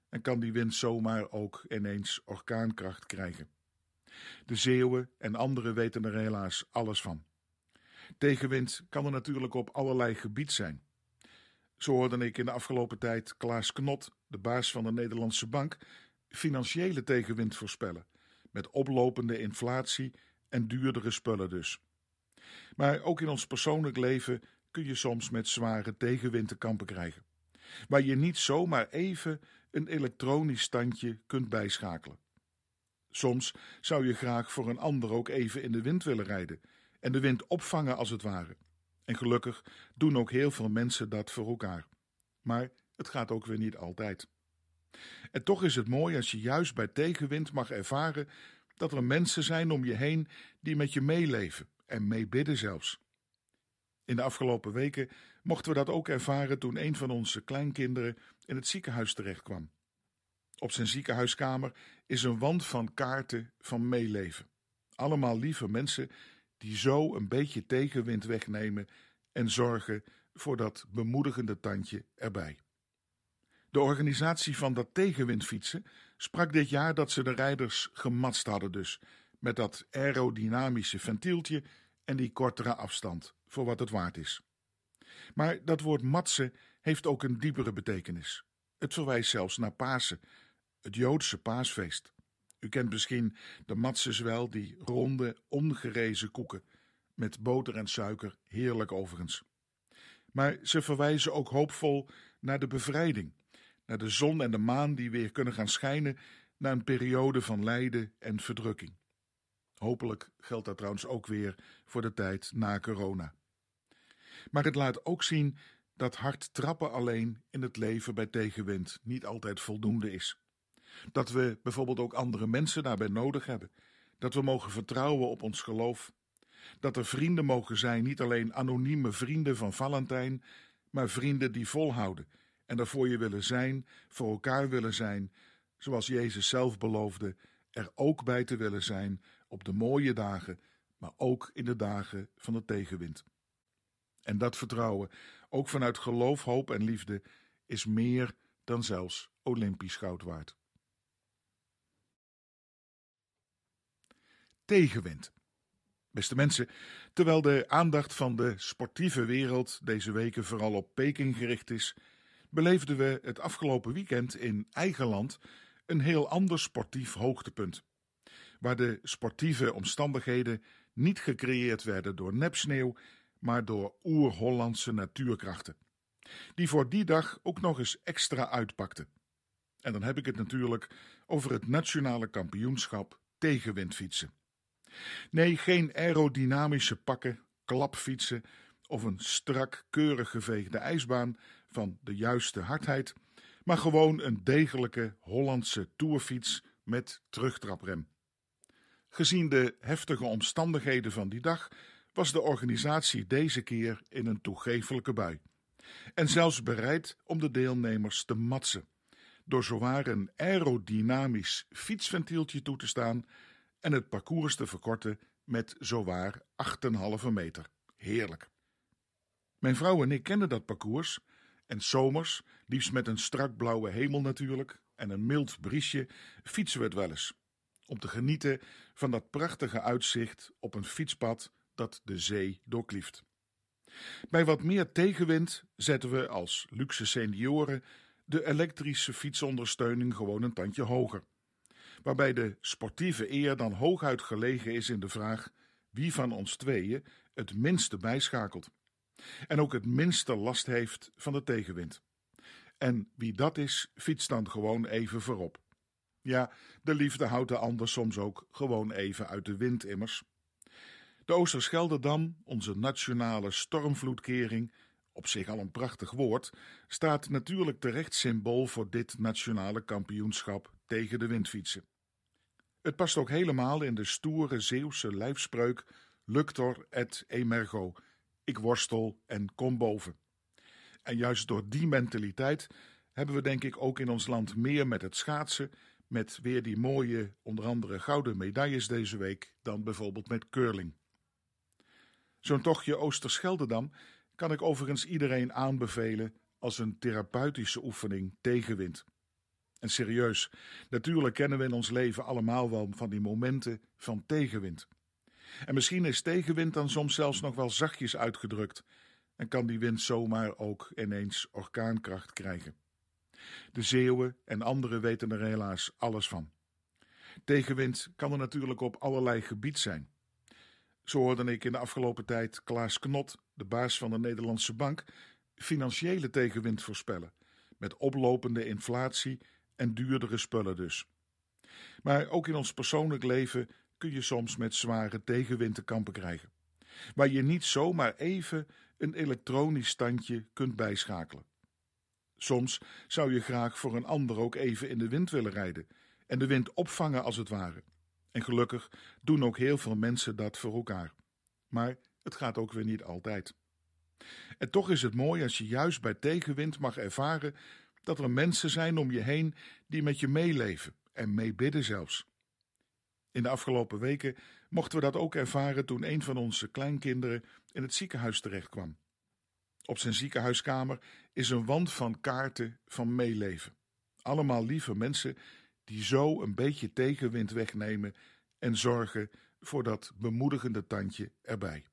en kan die wind zomaar ook ineens orkaankracht krijgen. De Zeeuwen en anderen weten er helaas alles van. Tegenwind kan er natuurlijk op allerlei gebied zijn. Zo hoorde ik in de afgelopen tijd Klaas Knot, de baas van de Nederlandse Bank, financiële tegenwind voorspellen, met oplopende inflatie en duurdere spullen dus. Maar ook in ons persoonlijk leven kun je soms met zware tegenwind te kampen krijgen, waar je niet zomaar even een elektronisch standje kunt bijschakelen. Soms zou je graag voor een ander ook even in de wind willen rijden en de wind opvangen als het ware. En gelukkig doen ook heel veel mensen dat voor elkaar. Maar het gaat ook weer niet altijd. En toch is het mooi als je juist bij tegenwind mag ervaren dat er mensen zijn om je heen die met je meeleven en meebidden zelfs. In de afgelopen weken mochten we dat ook ervaren toen een van onze kleinkinderen in het ziekenhuis terechtkwam. Op zijn ziekenhuiskamer is een wand van kaarten van meeleven. Allemaal lieve mensen die zo een beetje tegenwind wegnemen en zorgen voor dat bemoedigende tandje erbij. De organisatie van dat tegenwindfietsen sprak dit jaar dat ze de rijders gematst hadden dus, met dat aerodynamische ventieltje en die kortere afstand, voor wat het waard is. Maar dat woord matsen heeft ook een diepere betekenis. Het verwijst zelfs naar Pasen, het Joodse paasfeest. U kent misschien de matzes wel, die ronde, ongerezen koeken, met boter en suiker, heerlijk overigens. Maar ze verwijzen ook hoopvol naar de bevrijding, naar de zon en de maan die weer kunnen gaan schijnen na een periode van lijden en verdrukking. Hopelijk geldt dat trouwens ook weer voor de tijd na corona. Maar het laat ook zien dat hard trappen alleen in het leven bij tegenwind niet altijd voldoende is. Dat we bijvoorbeeld ook andere mensen daarbij nodig hebben. Dat we mogen vertrouwen op ons geloof. Dat er vrienden mogen zijn, niet alleen anonieme vrienden van Valentijn, maar vrienden die volhouden en er voor je willen zijn, voor elkaar willen zijn, zoals Jezus zelf beloofde, er ook bij te willen zijn op de mooie dagen, maar ook in de dagen van de tegenwind. En dat vertrouwen, ook vanuit geloof, hoop en liefde, is meer dan zelfs Olympisch goud waard. Tegenwind. Beste mensen, terwijl de aandacht van de sportieve wereld deze weken vooral op Peking gericht is, beleefden we het afgelopen weekend in eigen land een heel ander sportief hoogtepunt. Waar de sportieve omstandigheden niet gecreëerd werden door nepsneeuw, maar door oer-Hollandse natuurkrachten. Die voor die dag ook nog eens extra uitpakten. En dan heb ik het natuurlijk over het nationale kampioenschap tegenwindfietsen. Nee, geen aerodynamische pakken, klapfietsen of een strak, keurig geveegde ijsbaan van de juiste hardheid, maar gewoon een degelijke Hollandse toerfiets met terugtraprem. Gezien de heftige omstandigheden van die dag was de organisatie deze keer in een toegefelijke bui. En zelfs bereid om de deelnemers te matsen, door zowaar een aerodynamisch fietsventieltje toe te staan en het parcours te verkorten met zowaar 8,5 meter. Heerlijk. Mijn vrouw en ik kenden dat parcours en zomers, liefst met een strak blauwe hemel natuurlijk en een mild briesje, fietsen we het wel eens. Om te genieten van dat prachtige uitzicht op een fietspad dat de zee doorklieft. Bij wat meer tegenwind zetten we als luxe senioren de elektrische fietsondersteuning gewoon een tandje hoger. Waarbij de sportieve eer dan hooguit gelegen is in de vraag wie van ons tweeën het minste bijschakelt. En ook het minste last heeft van de tegenwind. En wie dat is, fietst dan gewoon even voorop. Ja, de liefde houdt de ander soms ook gewoon even uit de wind immers. De Oosterschelderdam, onze nationale stormvloedkering, op zich al een prachtig woord, staat natuurlijk terecht symbool voor dit nationale kampioenschap tegen de windfietsen. Het past ook helemaal in de stoere Zeeuwse lijfspreuk Luctor et emergo, ik worstel en kom boven. En juist door die mentaliteit hebben we denk ik ook in ons land meer met het schaatsen, met weer die mooie, onder andere gouden medailles deze week, dan bijvoorbeeld met curling. Zo'n tochtje Oosterscheldedam kan ik overigens iedereen aanbevelen als een therapeutische oefening tegenwind. En serieus, natuurlijk kennen we in ons leven allemaal wel van die momenten van tegenwind. En misschien is tegenwind dan soms zelfs nog wel zachtjes uitgedrukt en kan die wind zomaar ook ineens orkaankracht krijgen. De Zeeuwen en anderen weten er helaas alles van. Tegenwind kan er natuurlijk op allerlei gebied zijn. Zo hoorde ik in de afgelopen tijd Klaas Knot, de baas van de Nederlandse Bank, financiële tegenwind voorspellen, met oplopende inflatie en duurdere spullen dus. Maar ook in ons persoonlijk leven kun je soms met zware tegenwind te kampen krijgen, waar je niet zomaar even een elektronisch standje kunt bijschakelen. Soms zou je graag voor een ander ook even in de wind willen rijden en de wind opvangen als het ware. En gelukkig doen ook heel veel mensen dat voor elkaar. Maar het gaat ook weer niet altijd. En toch is het mooi als je juist bij tegenwind mag ervaren dat er mensen zijn om je heen die met je meeleven en meebidden zelfs. In de afgelopen weken mochten we dat ook ervaren toen een van onze kleinkinderen in het ziekenhuis terechtkwam. Op zijn ziekenhuiskamer is een wand van kaarten van meeleven. Allemaal lieve mensen die zo een beetje tegenwind wegnemen en zorgen voor dat bemoedigende tandje erbij.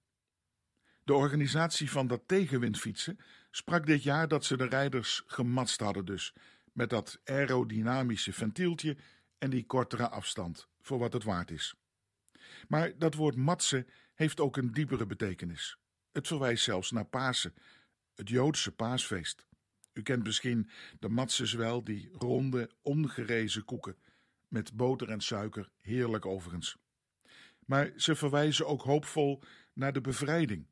De organisatie van dat tegenwindfietsen sprak dit jaar dat ze de rijders gematst hadden dus, met dat aerodynamische ventieltje en die kortere afstand, voor wat het waard is. Maar dat woord matsen heeft ook een diepere betekenis. Het verwijst zelfs naar Pasen, het Joodse paasfeest. U kent misschien de matzes wel, die ronde, ongerezen koeken, met boter en suiker, heerlijk overigens. Maar ze verwijzen ook hoopvol naar de bevrijding,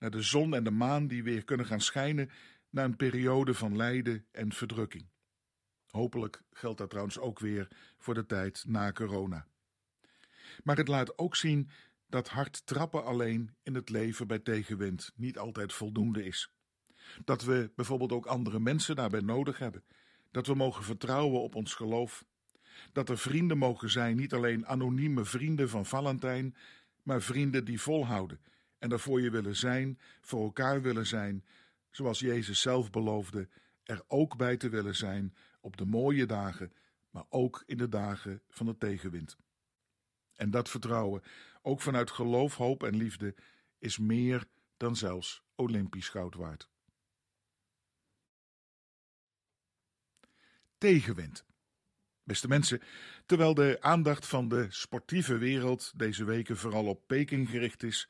naar de zon en de maan die weer kunnen gaan schijnen na een periode van lijden en verdrukking. Hopelijk geldt dat trouwens ook weer voor de tijd na corona. Maar het laat ook zien dat hard trappen alleen in het leven bij tegenwind niet altijd voldoende is. Dat we bijvoorbeeld ook andere mensen daarbij nodig hebben. Dat we mogen vertrouwen op ons geloof. Dat er vrienden mogen zijn, niet alleen anonieme vrienden van Valentijn, maar vrienden die volhouden en er voor je willen zijn, voor elkaar willen zijn, zoals Jezus zelf beloofde, er ook bij te willen zijn op de mooie dagen, maar ook in de dagen van de tegenwind. En dat vertrouwen, ook vanuit geloof, hoop en liefde, is meer dan zelfs Olympisch goud waard. Tegenwind. Beste mensen, terwijl de aandacht van de sportieve wereld deze weken vooral op Peking gericht is,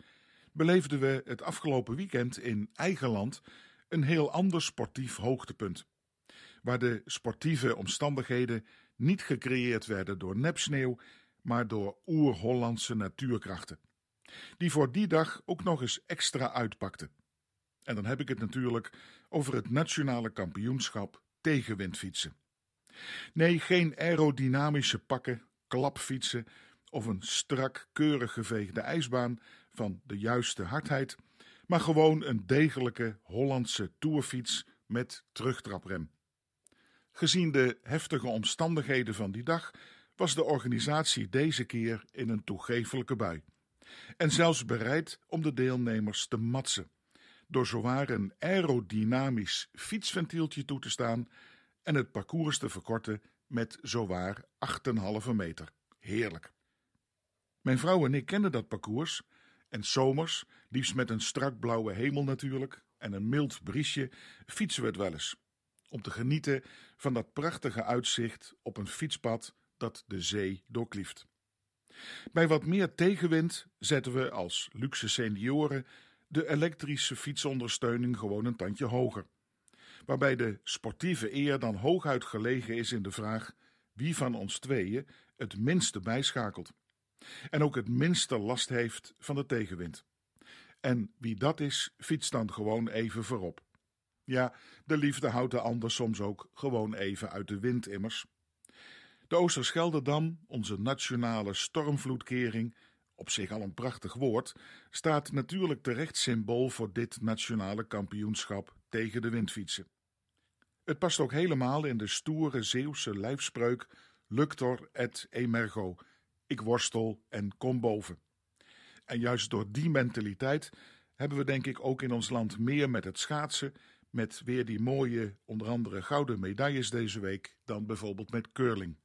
beleefden we het afgelopen weekend in eigen land een heel ander sportief hoogtepunt. Waar de sportieve omstandigheden niet gecreëerd werden door nepsneeuw, maar door oer-Hollandse natuurkrachten. Die voor die dag ook nog eens extra uitpakten. En dan heb ik het natuurlijk over het nationale kampioenschap tegenwindfietsen. Nee, geen aerodynamische pakken, klapfietsen of een strak, keurig geveegde ijsbaan van de juiste hardheid, maar gewoon een degelijke Hollandse toerfiets met terugtraprem. Gezien de heftige omstandigheden van die dag was de organisatie deze keer in een toegefelijke bui. En zelfs bereid om de deelnemers te matsen, door zowaar een aerodynamisch fietsventieltje toe te staan en het parcours te verkorten met zowaar 8,5 meter. Heerlijk. Mijn vrouw en ik kenden dat parcours en zomers, liefst met een strak blauwe hemel natuurlijk en een mild briesje, fietsen we het wel eens. Om te genieten van dat prachtige uitzicht op een fietspad dat de zee doorklieft. Bij wat meer tegenwind zetten we als luxe senioren de elektrische fietsondersteuning gewoon een tandje hoger. Waarbij de sportieve eer dan hooguit gelegen is in de vraag wie van ons tweeën het minste bijschakelt. En ook het minste last heeft van de tegenwind. En wie dat is, fietst dan gewoon even voorop. Ja, de liefde houdt de ander soms ook gewoon even uit de wind immers. De Oosterschelderdam, onze nationale stormvloedkering, op zich al een prachtig woord, staat natuurlijk terecht symbool voor dit nationale kampioenschap tegen de windfietsen. Het past ook helemaal in de stoere Zeeuwse lijfspreuk Luctor et emergo, ik worstel en kom boven. En juist door die mentaliteit hebben we denk ik ook in ons land meer met het schaatsen, met weer die mooie, onder andere gouden medailles deze week, dan bijvoorbeeld met curling.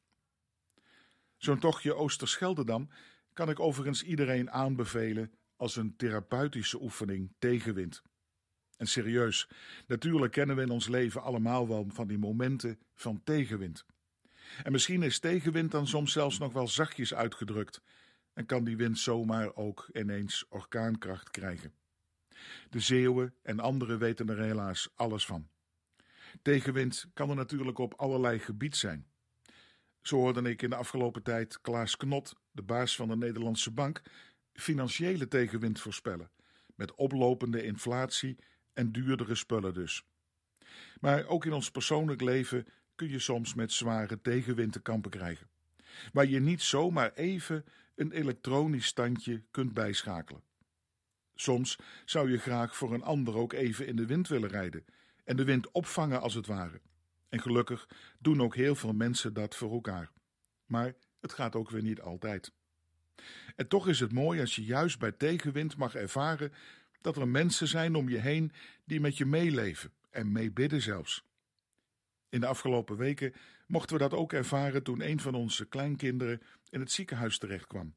Zo'n tochtje Oosterscheldedam kan ik overigens iedereen aanbevelen als een therapeutische oefening tegenwind. En serieus, natuurlijk kennen we in ons leven allemaal wel van die momenten van tegenwind. En misschien is tegenwind dan soms zelfs nog wel zachtjes uitgedrukt en kan die wind zomaar ook ineens orkaankracht krijgen. De Zeeuwen en anderen weten er helaas alles van. Tegenwind kan er natuurlijk op allerlei gebied zijn. Zo hoorde ik in de afgelopen tijd Klaas Knot, de baas van de Nederlandse Bank, financiële tegenwind voorspellen, met oplopende inflatie en duurdere spullen dus. Maar ook in ons persoonlijk leven kun je soms met zware tegenwind te kampen krijgen, waar je niet zomaar even een elektronisch standje kunt bijschakelen. Soms zou je graag voor een ander ook even in de wind willen rijden en de wind opvangen als het ware. En gelukkig doen ook heel veel mensen dat voor elkaar. Maar het gaat ook weer niet altijd. En toch is het mooi als je juist bij tegenwind mag ervaren dat er mensen zijn om je heen die met je meeleven en meebidden zelfs. In de afgelopen weken mochten we dat ook ervaren toen een van onze kleinkinderen in het ziekenhuis terechtkwam.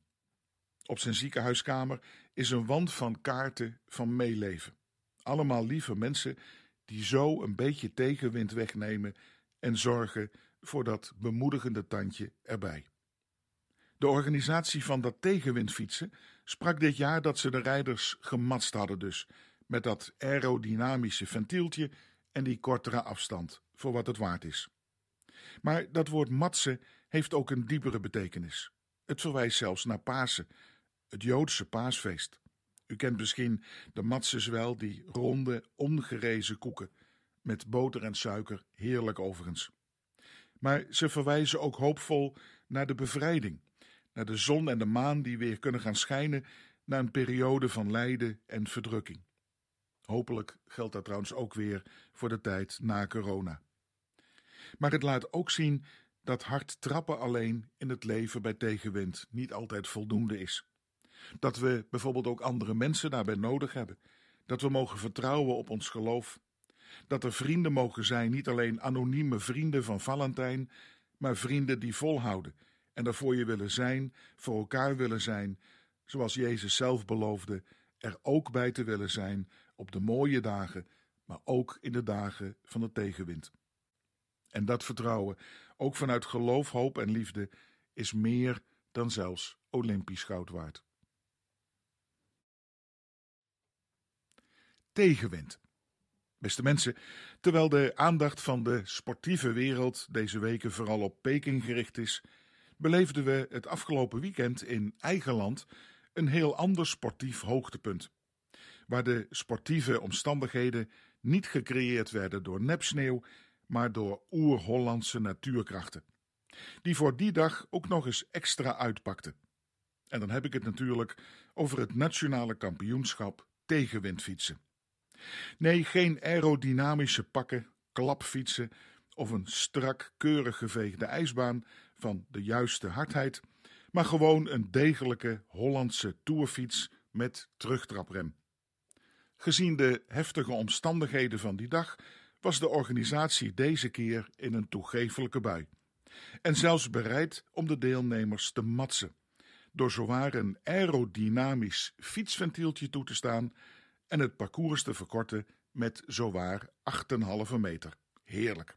Op zijn ziekenhuiskamer is een wand van kaarten van meeleven. Allemaal lieve mensen die zo een beetje tegenwind wegnemen en zorgen voor dat bemoedigende tandje erbij. De organisatie van dat tegenwindfietsen sprak dit jaar dat ze de rijders gematst hadden dus, met dat aerodynamische ventieltje en die kortere afstand, voor wat het waard is. Maar dat woord matsen heeft ook een diepere betekenis. Het verwijst zelfs naar Pasen, het Joodse paasfeest. U kent misschien de matzes wel, die ronde, ongerezen koeken, met boter en suiker, heerlijk overigens. Maar ze verwijzen ook hoopvol naar de bevrijding, naar de zon en de maan die weer kunnen gaan schijnen na een periode van lijden en verdrukking. Hopelijk geldt dat trouwens ook weer voor de tijd na corona. Maar het laat ook zien dat hard trappen alleen in het leven bij tegenwind niet altijd voldoende is. Dat we bijvoorbeeld ook andere mensen daarbij nodig hebben. Dat we mogen vertrouwen op ons geloof. Dat er vrienden mogen zijn, niet alleen anonieme vrienden van Valentijn, maar vrienden die volhouden en er voor je willen zijn, voor elkaar willen zijn, zoals Jezus zelf beloofde, er ook bij te willen zijn op de mooie dagen, maar ook in de dagen van de tegenwind. En dat vertrouwen, ook vanuit geloof, hoop en liefde, is meer dan zelfs Olympisch goud waard. Tegenwind. Beste mensen, terwijl de aandacht van de sportieve wereld deze weken vooral op Peking gericht is, beleefden we het afgelopen weekend in eigen land een heel ander sportief hoogtepunt. Waar de sportieve omstandigheden niet gecreëerd werden door nepsneeuw, maar door oer-Hollandse natuurkrachten. Die voor die dag ook nog eens extra uitpakten. En dan heb ik het natuurlijk over het nationale kampioenschap tegenwindfietsen. Nee, geen aerodynamische pakken, klapfietsen of een strak, keurig geveegde ijsbaan van de juiste hardheid, maar gewoon een degelijke Hollandse toerfiets met terugtraprem. Gezien de heftige omstandigheden van die dag was de organisatie deze keer in een toegefelijke bui. En zelfs bereid om de deelnemers te matsen, door zowaar een aerodynamisch fietsventieltje toe te staan en het parcours te verkorten met zowaar 8,5 meter. Heerlijk.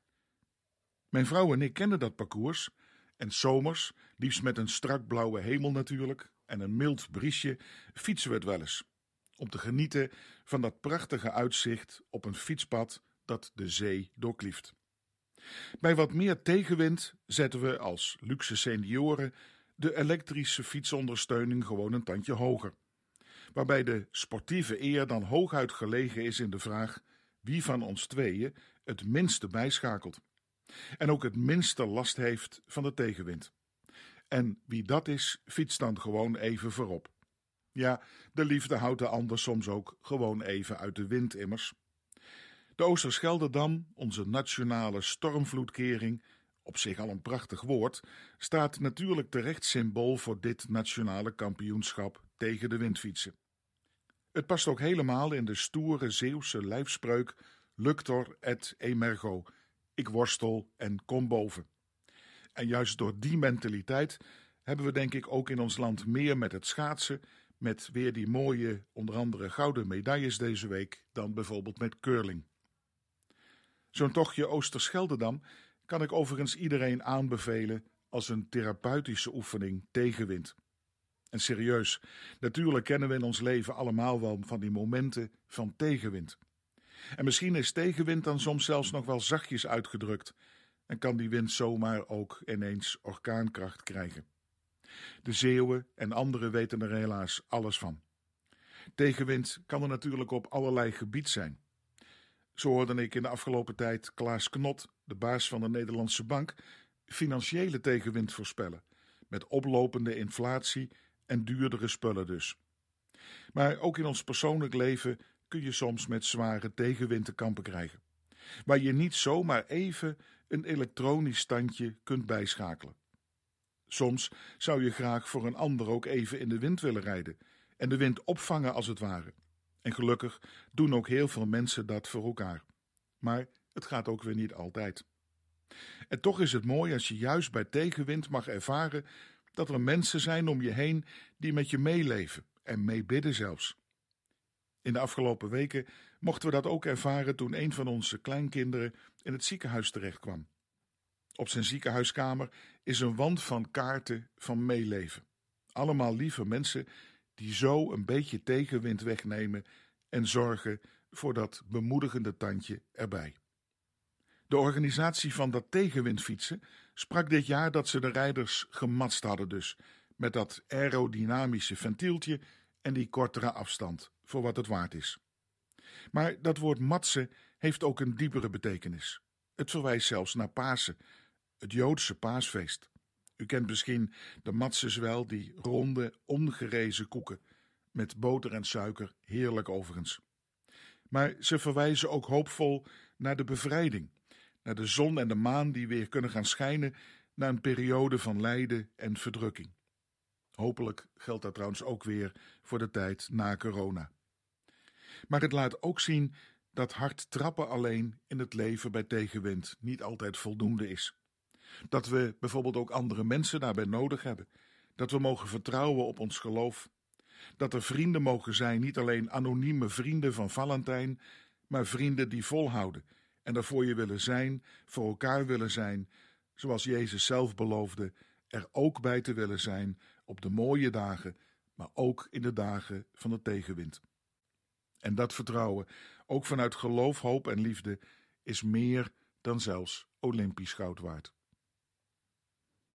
Mijn vrouw en ik kenden dat parcours en zomers, liefst met een strak blauwe hemel natuurlijk en een mild briesje, fietsen we het wel eens. Om te genieten van dat prachtige uitzicht op een fietspad dat de zee doorklieft. Bij wat meer tegenwind zetten we als luxe senioren de elektrische fietsondersteuning gewoon een tandje hoger. Waarbij de sportieve eer dan hooguit gelegen is in de vraag wie van ons tweeën het minste bijschakelt. En ook het minste last heeft van de tegenwind. En wie dat is, fietst dan gewoon even voorop. Ja, de liefde houdt de ander soms ook gewoon even uit de wind immers. De Oosterscheldedam, onze nationale stormvloedkering, op zich al een prachtig woord, staat natuurlijk terecht symbool voor dit nationale kampioenschap tegen de windfietsen. Het past ook helemaal in de stoere Zeeuwse lijfspreuk Luctor et emergo, ik worstel en kom boven. En juist door die mentaliteit hebben we denk ik ook in ons land meer met het schaatsen, met weer die mooie, onder andere gouden medailles deze week, dan bijvoorbeeld met curling. Zo'n tochtje Oosterscheldedam kan ik overigens iedereen aanbevelen als een therapeutische oefening tegen wind. En serieus, natuurlijk kennen we in ons leven allemaal wel van die momenten van tegenwind. En misschien is tegenwind dan soms zelfs nog wel zachtjes uitgedrukt en kan die wind zomaar ook ineens orkaankracht krijgen. De Zeeuwen en anderen weten er helaas alles van. Tegenwind kan er natuurlijk op allerlei gebied zijn. Zo hoorde ik in de afgelopen tijd Klaas Knot, de baas van de Nederlandse Bank, financiële tegenwind voorspellen, met oplopende inflatie en duurdere spullen dus. Maar ook in ons persoonlijk leven kun je soms met zware tegenwind te kampen krijgen, waar je niet zomaar even een elektronisch standje kunt bijschakelen. Soms zou je graag voor een ander ook even in de wind willen rijden en de wind opvangen als het ware. En gelukkig doen ook heel veel mensen dat voor elkaar. Maar het gaat ook weer niet altijd. En toch is het mooi als je juist bij tegenwind mag ervaren dat er mensen zijn om je heen die met je meeleven en meebidden zelfs. In de afgelopen weken mochten we dat ook ervaren toen een van onze kleinkinderen in het ziekenhuis terecht kwam. Op zijn ziekenhuiskamer is een wand van kaarten van meeleven. Allemaal lieve mensen die zo een beetje tegenwind wegnemen en zorgen voor dat bemoedigende tandje erbij. De organisatie van dat tegenwindfietsen sprak dit jaar dat ze de rijders gematst hadden dus, met dat aerodynamische ventieltje en die kortere afstand, voor wat het waard is. Maar dat woord matsen heeft ook een diepere betekenis. Het verwijst zelfs naar Pasen, het Joodse paasfeest. U kent misschien de matzes wel, die ronde, ongerezen koeken, met boter en suiker, heerlijk overigens. Maar ze verwijzen ook hoopvol naar de bevrijding, naar de zon en de maan die weer kunnen gaan schijnen na een periode van lijden en verdrukking. Hopelijk geldt dat trouwens ook weer voor de tijd na corona. Maar het laat ook zien dat hard trappen alleen in het leven bij tegenwind niet altijd voldoende is. Dat we bijvoorbeeld ook andere mensen daarbij nodig hebben. Dat we mogen vertrouwen op ons geloof. Dat er vrienden mogen zijn, niet alleen anonieme vrienden van Valentijn, maar vrienden die volhouden en er voor je willen zijn, voor elkaar willen zijn, zoals Jezus zelf beloofde, er ook bij te willen zijn op de mooie dagen, maar ook in de dagen van de tegenwind. En dat vertrouwen, ook vanuit geloof, hoop en liefde, is meer dan zelfs Olympisch goud waard.